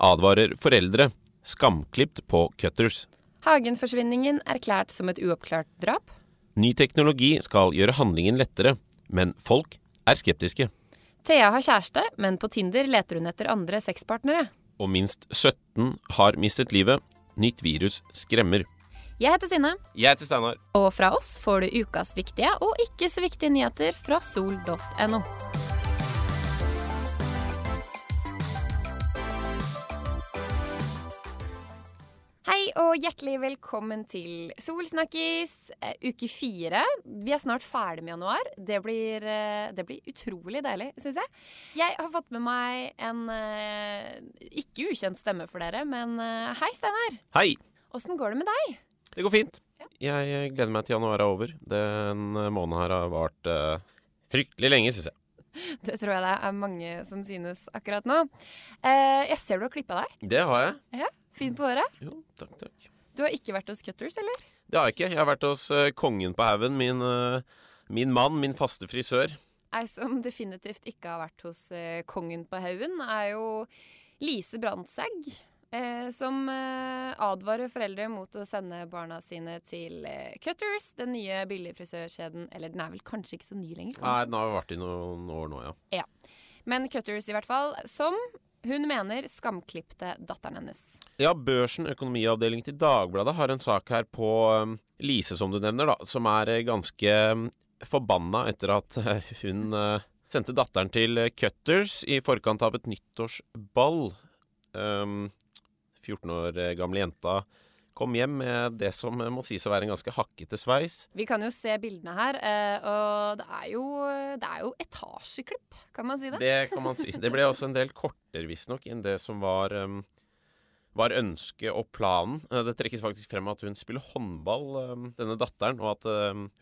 advarer foreldre. Skamklipt på Cutters. Hagen-forsvinningen erklært som et uoppklart drap. Ny teknologi skal gjøre handlingen lettere, men folk er skeptiske. Thea har kjæreste, men på Tinder leter hun etter andre sexpartnere. Og minst 17 har mistet livet. Nytt virus skremmer. Jeg heter Synne, Jeg heter Steinar. og fra oss får du ukas viktige og ikke så viktige nyheter fra sol.no. Hei og hjertelig velkommen til Solsnakkis eh, uke fire. Vi er snart ferdig med januar. Det blir, eh, det blir utrolig deilig, syns jeg. Jeg har fått med meg en eh, ikke ukjent stemme for dere, men hei, Steinar. Hei! Åssen går det med deg? Det går fint. Jeg gleder meg til januar er over. Den måneden her har vart uh, fryktelig lenge, syns jeg. Det tror jeg det er mange som synes akkurat nå. Uh, jeg ser du har klippa deg. Det har jeg. Fin på håret. Jo, takk, takk. Du har ikke vært hos Cutters, eller? Det har jeg ikke. Jeg har vært hos uh, kongen på haugen. Min, uh, min mann, min faste frisør. Ei som definitivt ikke har vært hos uh, kongen på haugen, er jo Lise Brandtzæg. Eh, som advarer foreldre mot å sende barna sine til Cutters, den nye billigfrisørkjeden. Eller den er vel kanskje ikke så ny lenger. Kanskje? Nei, den har vært i noen år nå, ja. ja. Men Cutters i hvert fall. Som hun mener skamklipte datteren hennes. Ja, Børsen økonomiavdeling til Dagbladet har en sak her på um, Lise, som du nevner, da, som er eh, ganske um, forbanna etter at eh, hun eh, sendte datteren til Cutters i forkant av et nyttårsball. Um, 14 år eh, gamle jenta kom hjem med det som eh, må sies å være en ganske hakkete sveis. Vi kan jo se bildene her, eh, og det er jo, det er jo etasjeklipp, kan man si det? Det kan man si. Det ble også en del kortere, visstnok, enn det som var um, var ønsket og planen. Eh, Det trekkes faktisk frem at hun spiller håndball, denne datteren, og at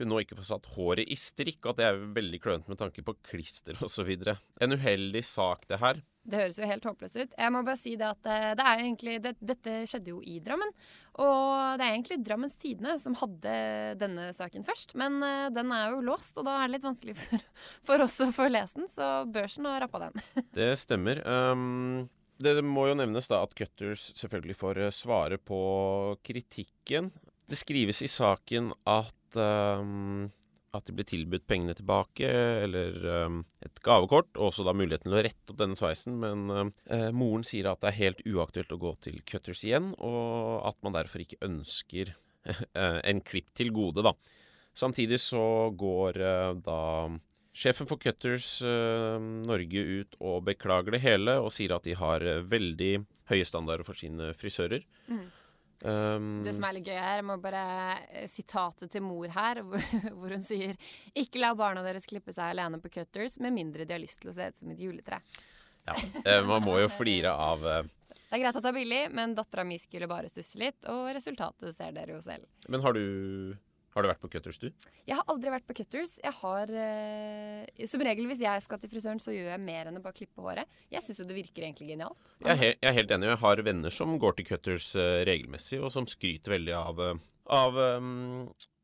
hun nå ikke får satt håret i strikk, og at det er veldig klønete med tanke på klister osv. En uheldig sak, det her. Det høres jo helt håpløst ut. Jeg må bare si det at eh, det er egentlig, det, dette skjedde jo i Drammen. Og det er egentlig Drammens Tidende som hadde denne saken først. Men eh, den er jo låst, og da er det litt vanskelig for, for oss å få lese den. Så børsen har rappa den. Det stemmer. Um, det må jo nevnes da at Cutters selvfølgelig får eh, svare på kritikken. Det skrives i saken at um, at de blir tilbudt pengene tilbake, eller um, et gavekort, og også da muligheten til å rette opp denne sveisen. Men eh, moren sier at det er helt uaktuelt å gå til Cutters igjen, og at man derfor ikke ønsker eh, en klipp til gode, da. Samtidig så går uh, da Sjefen for Cutters uh, Norge ut og beklager det hele, og sier at de har veldig høye standarder for sine frisører. Mm. Um, Det som er litt gøy her, jeg må bare eh, sitatet til mor her, hvor, hun sier Ikke la barna deres klippe seg alene på Cutters, med mindre de har lyst til å se ut som et juletre. ja, eh, man må jo flire av eh, Det er greit at det er billig, men dattera mi skulle bare stusse litt, og resultatet ser dere jo selv. Men har du, har du vært på Cutters, du? Jeg har aldri vært på Cutters. Jeg har uh, Som regel hvis jeg skal til frisøren, så gjør jeg mer enn å bare klippe håret. Jeg syns jo det virker egentlig genialt. Jeg er, helt, jeg er helt enig. Jeg har venner som går til Cutters uh, regelmessig, og som skryter veldig av, eh, av, um,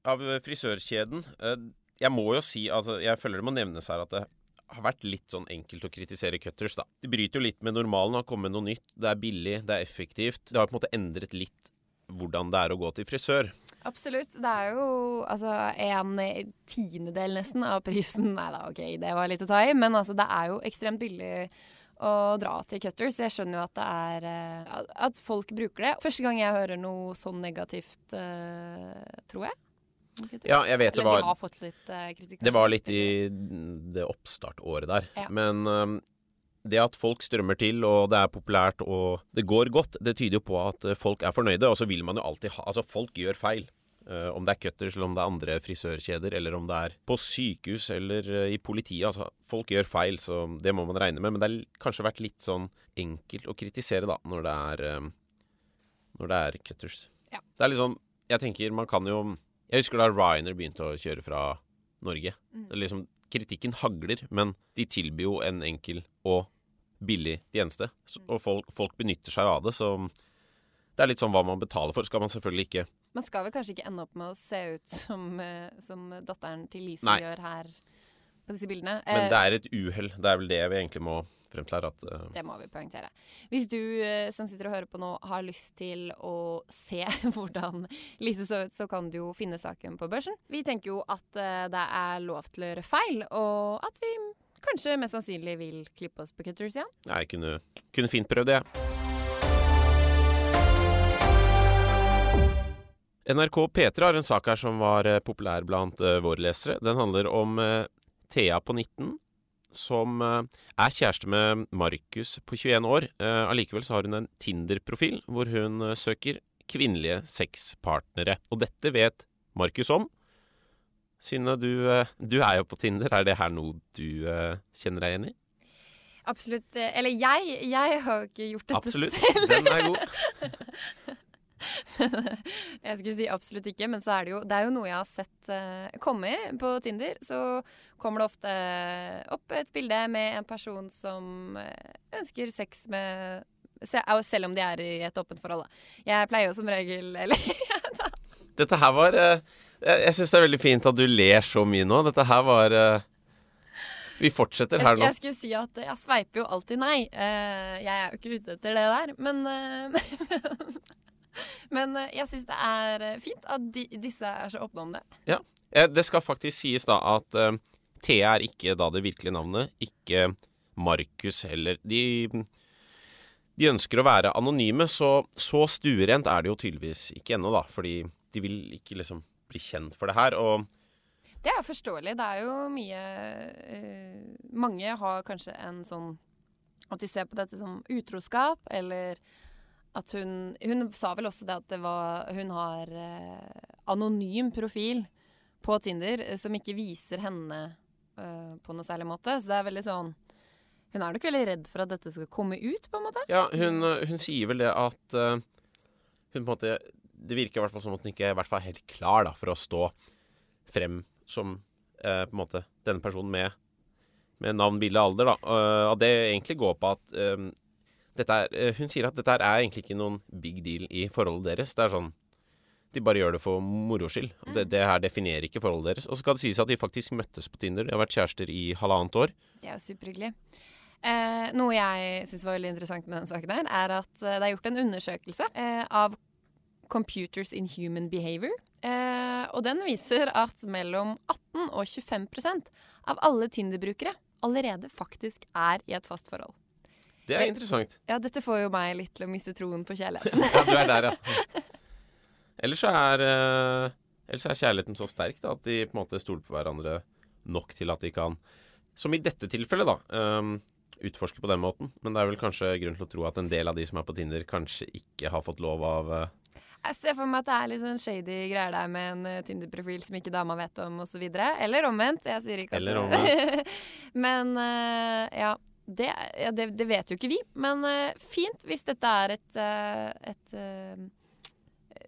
av frisørkjeden. Uh, jeg må jo si at jeg føler det må nevnes her at det har vært litt sånn enkelt å kritisere Cutters, da. De bryter jo litt med normalen, har kommet med noe nytt. Det er billig, det er effektivt. Det har på en måte endret litt hvordan det er å gå til frisør. Absolutt. Det er jo altså en tiendedel nesten av prisen. Nei da, OK, det var litt å ta i, men altså det er jo ekstremt billig å dra til Cutters. Jeg skjønner jo at det er eh, At folk bruker det. Første gang jeg hører noe sånn negativt, eh, tror jeg. Ja, jeg vet det var de har fått litt eh, kritikk. Det var litt i det oppstartåret der. Ja. Men det at folk strømmer til, og det er populært, og det går godt, det tyder jo på at øh, folk er fornøyde. Og så vil man jo alltid ha Altså, folk gjør feil. Uh, om det er Cutters, eller om det er andre frisørkjeder, eller om det er på sykehus eller uh, i politiet. Altså, folk gjør feil, så det må man regne med. Men det har kanskje vært litt sånn enkelt å kritisere, da, når det er, uh, når det er Cutters. Ja. Det er litt sånn Jeg tenker, man kan jo Jeg husker da Ryanair begynte å kjøre fra Norge. Mm. Det er liksom, kritikken hagler, men de tilbyr jo en enkel og billig tjeneste. Mm. og folk, folk benytter seg av det, så det er litt sånn hva man betaler for. Skal man selvfølgelig ikke Man skal vel kanskje ikke ende opp med å se ut som, eh, som datteren til Lise Nei. gjør her på disse bildene. Men Eh, det er et uhell. Det er vel det vi egentlig må fremst at uh, Det må vi poengtere. Hvis du uh, som sitter og hører på nå har lyst til å se hvordan Lise så ut, så kan du jo finne saken på børsen. Vi tenker jo at uh, det er lov til å gjøre feil, og at vi kanskje mest sannsynlig vil klippe oss på Cutters igjen. Jeg kunne, kunne fint prøvd det, jeg. NRK P3 har en sak her som var populær blant våre lesere. Den handler om Thea på 19 som eh, er kjæreste med Markus på 21 år. Eh, allikevel så har hun en Tinder-profil hvor hun eh, søker kvinnelige sexpartnere. Og dette vet Markus om. Synne, du, du, er jo på Tinder. Er det her noe du kjenner deg igjen i? Absolutt. Eller jeg. Jeg har ikke gjort dette Absolutt. selv. Den er god. jeg skulle si absolutt ikke, men så er det jo Det er jo noe jeg har sett uh, komme på Tinder. Så kommer det ofte opp et bilde med en person som uh, ønsker sex med Selv om de er i et åpent forhold, da. Jeg pleier jo som regel Eller Dette her var uh, Jeg, syns det er veldig fint at du ler så mye nå. Dette her var vi fortsetter her nå. Jeg skulle si at jeg sveiper jo alltid nei. jeg er jo ikke ute etter det der, men Men eh, jeg syns det er eh, fint at de, disse er så åpne om det. Ja. Det skal faktisk sies da at uh, Thea er ikke da det virkelige navnet. Ikke Markus heller. De, de ønsker å være anonyme, så så stuerent er det jo tydeligvis ikke ennå, da. Fordi de vil ikke liksom bli kjent for det her. og det er forståelig. Det er jo mye uh, Mange har kanskje en sånn At de ser på dette som utroskap, eller at hun Hun sa vel også det at det var Hun har eh, anonym profil på Tinder eh, som ikke viser henne eh, på noe særlig måte. Så det er veldig sånn Hun er nok veldig redd for at dette skal komme ut, på en måte. Ja, hun, eh, hun sier vel det at uh, hun på en måte Det virker i hvert fall som at hun ikke er helt klar da, for å stå frem som uh, på en måte denne personen med, med navn, bilde, alder. da. Uh, det egentlig går på at er, eh, hun sier at dette er egentlig ikke noen big deal i forholdet deres. Det er sånn De bare gjør det for moro skyld. Mm. Det, det, her definerer ikke forholdet deres. Og så skal det sies at de faktisk møttes på Tinder. De har vært kjærester i halvannet år. Det er jo superhyggelig. Eh, noe jeg syns var veldig interessant med denne saken, her, er at eh, det er gjort en undersøkelse eh, av Computers in Human Behavior. Eh, og den viser at mellom 18 og 25% av alle Tinder-brukere allerede faktisk er i et fast forhold. Det er interessant. Ja, dette får jo meg litt til å miste troen på kjærligheten. ja, du er der, ja. Ellers er, uh, ellers er kjærligheten så sterk da, at de på en måte stoler på hverandre nok til at de kan, som i dette tilfellet, da, um, utforske på den måten. Men det er vel kanskje grunn til å tro at en del av de som er på Tinder, kanskje ikke har fått lov av uh, jeg ser for meg at det er litt sånn shady greier der med en uh, Tinder-profil som ikke dama vet om, osv. Eller omvendt. Jeg sier ikke at Eller omvendt. Men uh, ja. Det, det, det, vet jo ikke vi, men uh, fint hvis dette er et, uh, et uh,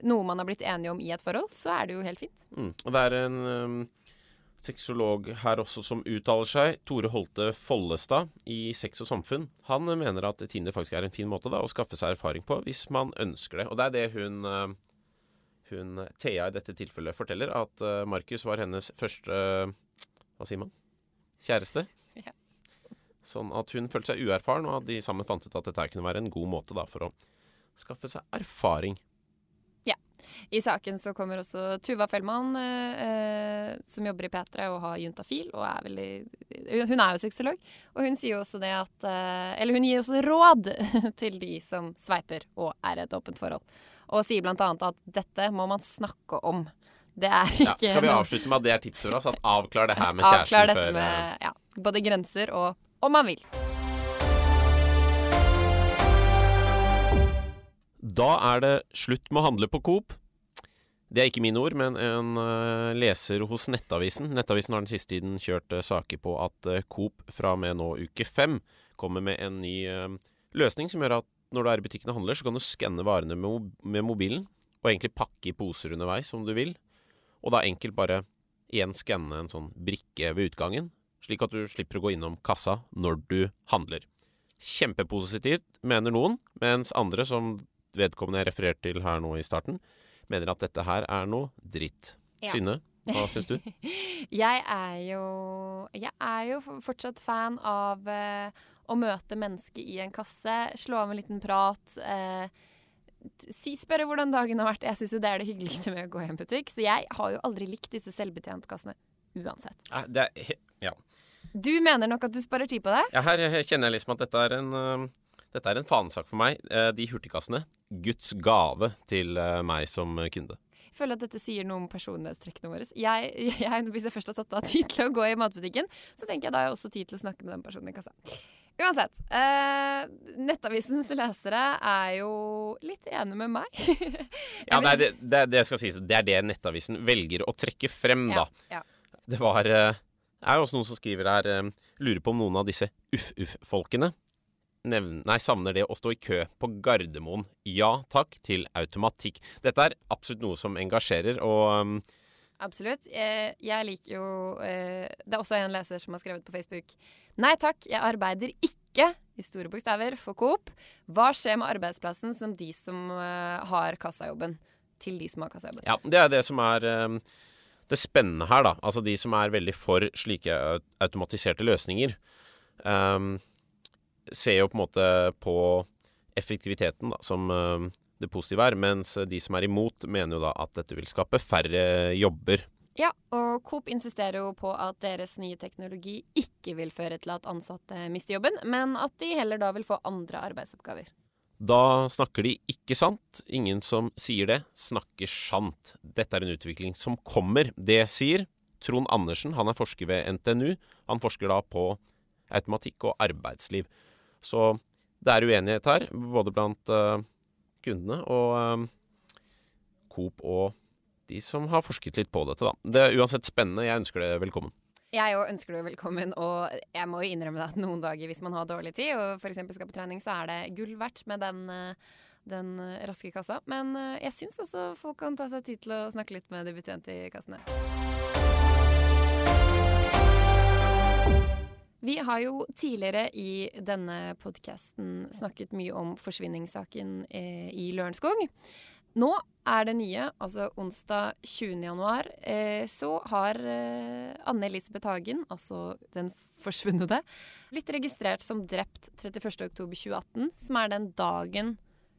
Noe man har blitt enige om i et forhold, så er det jo helt fint. Mm. Og det er en um, sexolog her også som uttaler seg. Tore Holte Follestad i Sex og samfunn. Han mener at Tinder faktisk er en fin måte da, å skaffe seg erfaring på hvis man ønsker det. Og det er det hun, hun Thea i dette tilfellet forteller, at Markus var hennes første Hva sier man? Kjæreste. Sånn at hun følte seg uerfaren, og at de sammen fant ut at dette kunne være en god måte da, for å skaffe seg erfaring. Ja. I saken så kommer også Tuva Fellmann, eh, eh, som jobber i P3 og har juntafil, og er veldig Hun er jo sexolog, og hun sier også det at eh, Eller hun gir også råd til de som sveiper og er i et åpent forhold, og sier annet at dette må man snakke om. Det er ikke ja, Skal vi avslutte med at det er tipset? At avklar det her med kjæresten avklar dette før med, eh, ja, Både grenser og om man vil. Da er det slutt med å handle på Coop. Det er ikke mine ord, men en uh, leser hos Nettavisen. Nettavisen har den siste tiden kjørt uh, saker på at uh, Coop fra og med nå uke fem kommer med en ny løsning som gjør at når du er i butikken og handler, så kan du skanne varene med, mobilen, og egentlig pakke i poser underveis om du vil. Og da enkelt bare igjen skanne en sånn brikke ved utgangen, slik at du slipper å gå innom kassa når du handler. Kjempepositivt, mener noen, mens andre, som vedkommende jeg refererte til her nå i starten, mener at dette her er noe dritt. Ja. Synne, hva syns du? jeg er jo Jeg er jo fortsatt fan av uh, å møte mennesket i en kasse, slå av en liten prat. Eh, si, spørre hvordan dagen har vært. Jeg syns jo det er det hyggeligste med å gå i en butikk. Så jeg har jo aldri likt disse selvbetjentkassene uansett. Det er, ja. Du mener nok at du sparer tid på det? ja, her kjenner jeg liksom at dette er en uh, dette er en fanesak for meg. Uh, De hurtigkassene. Guds gave til uh, meg som kunde. Jeg føler at dette sier noe om personlighetstrekkene våre. Jeg, jeg, hvis jeg først har satt av tid til å gå i matbutikken, så tenker jeg da har jeg også tid til å snakke med den personen i kassa. Uansett. Eh, Nettavisens lesere er jo litt enige med meg. Ja, nei, det, det, det skal sies. Det er det Nettavisen velger å trekke frem, da. Ja, ja. Det var eh, er også noen som skriver her eh, Lurer på om noen av disse uff-uff-folkene Nei, savner det å stå i kø på Gardermoen. Ja takk til automatikk. Dette er absolutt noe som engasjerer, og um, Absolutt. Jeg, jeg liker jo eh, Det er også en leser som har skrevet på Facebook Nei takk, jeg arbeider ikke, i store bokstaver, for Coop. Hva skjer med arbeidsplassen som de som eh, har kassajobben? Til de som har kassajobben. ja, det er det som er um, det spennende her, da. Altså de som er veldig for slike automatiserte løsninger, um, ser jo på en måte på effektiviteten da, som um, det positive er, mens de som er imot, mener jo da at dette vil skape færre jobber. Ja, og Coop insisterer jo på at deres nye teknologi ikke vil føre til at ansatte mister jobben, men at de heller da vil få andre arbeidsoppgaver. Da snakker de ikke sant. Ingen som sier det, snakker sant. Dette er en utvikling som kommer. Det sier Trond Andersen. Han er forsker ved NTNU. Han forsker da på automatikk og arbeidsliv. Så det er uenighet her, både blant uh, kundene og uh, Coop og de som har forsket litt på dette, da. Det er uansett spennende. Jeg ønsker det velkommen. Jeg òg ønsker deg velkommen, og jeg må jo innrømme at noen dager hvis man har dårlig tid og f.eks. skal på trening, så er det gull verdt med den, eh, den eh, raske kassa. Men eh, jeg syns også folk kan ta seg tid til å snakke litt med de betjente i kassene. Vi har jo tidligere i denne podkasten snakket mye om forsvinningssaken i Lørenskog. Nå er det nye, altså onsdag 20. januar, eh, så har eh, Anne Elisabeth Hagen, altså den forsvunne, blitt registrert som drept 31. oktober 2018, som er den dagen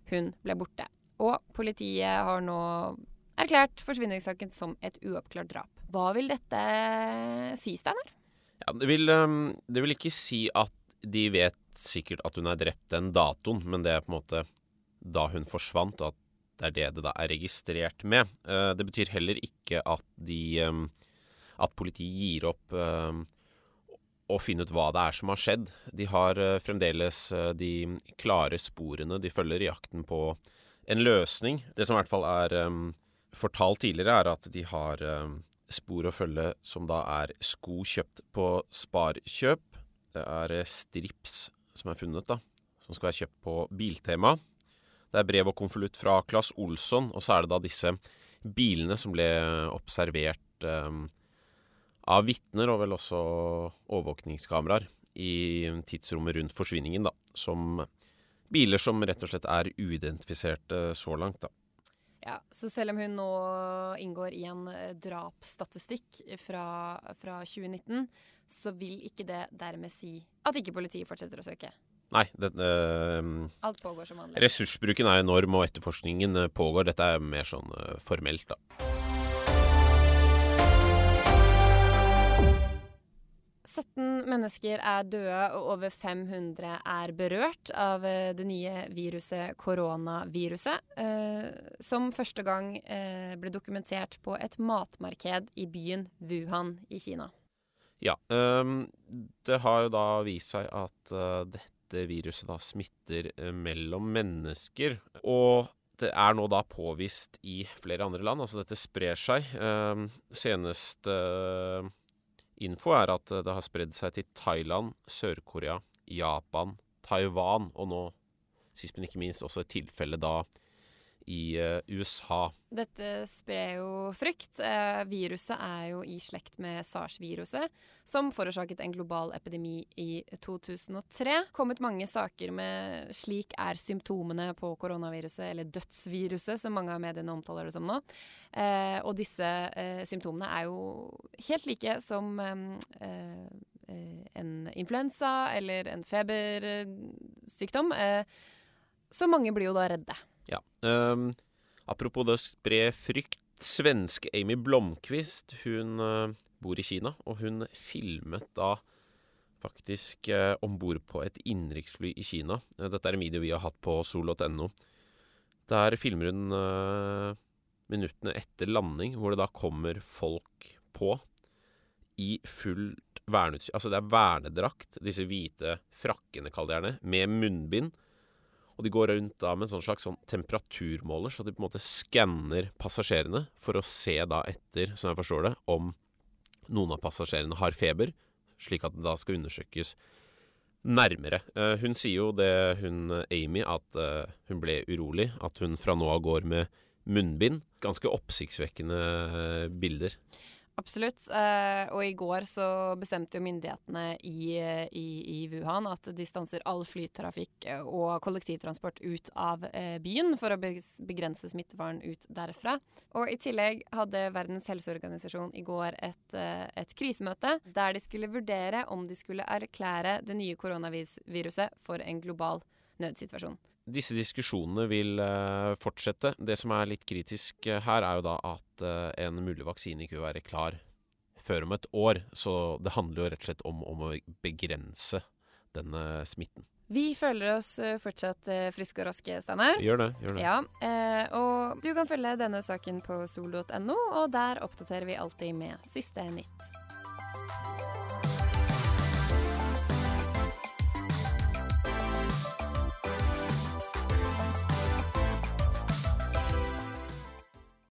hun ble borte. Og politiet har nå erklært forsvinningssaken som et uoppklart drap. Hva vil dette si, Steinar? Ja, det, vil, um, det vil ikke si at de vet sikkert at hun er drept den datoen, men det er på en måte da hun forsvant, at det er det det da er registrert med. Eh, det betyr heller ikke at de um, At politiet gir opp um, å finne ut hva det er som har skjedd. De har eh, fremdeles eh, de klare sporene de følger i jakten på en løsning. Det som i hvert fall er um, fortalt tidligere, er at de har spor å følge som da er sko kjøpt på Sparkjøp. Det er strips som er funnet, da. Som skal være kjøpt på Biltema. Det er brev og konvolutt fra Claes Olsson, og så er det da disse bilene som ble observert eh, av vitner, og vel også overvåkningskameraer, i tidsrommet rundt forsvinningen, da. Som biler som rett og slett er uidentifiserte så langt, da. Ja, Så selv om hun nå inngår i en eh, drapsstatistikk fra, fra 2019, så vil ikke det dermed si at ikke politiet fortsetter å søke. Nei, det, uh, Alt pågår som vanlig. ressursbruken er enorm, og etterforskningen eh, pågår. Dette er mer sånn uh, formelt, da. 17 mennesker er døde, og over 500 er berørt av det nye viruset koronaviruset, eh, som første gang eh, ble dokumentert på et matmarked i byen Wuhan i Kina. Ja. ehm, det har jo da vist seg at eh, dette viruset da smitter eh, mellom mennesker. Og det er nå da påvist i flere andre land. Altså dette sprer seg. Senest seneste eh, info er at eh, det har spredd seg til Thailand, Sør-Korea, Japan, Taiwan, og nå, sist men ikke minst, også et tilfelle da i eh, USA. Dette sprer jo frykt. Eh, viruset er jo i slekt med sars-viruset, som forårsaket en global epidemi i 2003. Kommet mange saker med 'slik er symptomene på koronaviruset', eller 'dødsviruset', som mange av mediene omtaler det som nå. Eh, og disse symptomene er jo helt like som en influensa eller en febersykdom. så mange blir jo da redde. Ja. Um, apropos det å spre frykt. Svenske Amy Blomkvist hun uh, bor i Kina, og hun filmet da faktisk uh, om bord på et innenriksfly i Kina. Uh, dette er en video vi har hatt på sol.no. Der filmer hun uh, minuttene etter landing, hvor det da kommer folk på i fullt verneutstyr. Altså det er vernedrakt, disse hvite frakkene, kaller det gjerne, med munnbind. Og de går rundt da med en sånn slags sånn temperaturmåler, så de på en måte skanner passasjerene for å se da etter, som jeg forstår det, om noen av passasjerene har feber, slik at det da skal undersøkes nærmere. Uh, hun sier jo det, hun Amy, at uh, hun ble urolig. At hun fra nå av går med munnbind. Ganske oppsiktsvekkende uh, bilder. Absolutt. Eh, og i går så bestemte jo myndighetene i, i, i, Wuhan at de stanser all flytrafikk eh, og kollektivtransport ut av eh, byen for å begrense smittefaren ut derfra. Og i tillegg hadde Verdens helseorganisasjon i går et, et krisemøte der de skulle vurdere om de skulle erklære det nye koronaviruset for en global nødsituasjon. Disse diskusjonene vil uh, fortsette. Det som er litt kritisk uh, her, er jo da at uh, en mulig vaksine ikke vil være klar før om et år. Så det handler jo rett og slett om, om å begrense denne smitten. Vi føler oss fortsatt friske og raske, Steinar. Gjør det. gjør det. Ja, og du kan følge denne saken på sol.no, og der oppdaterer vi alltid med siste nytt.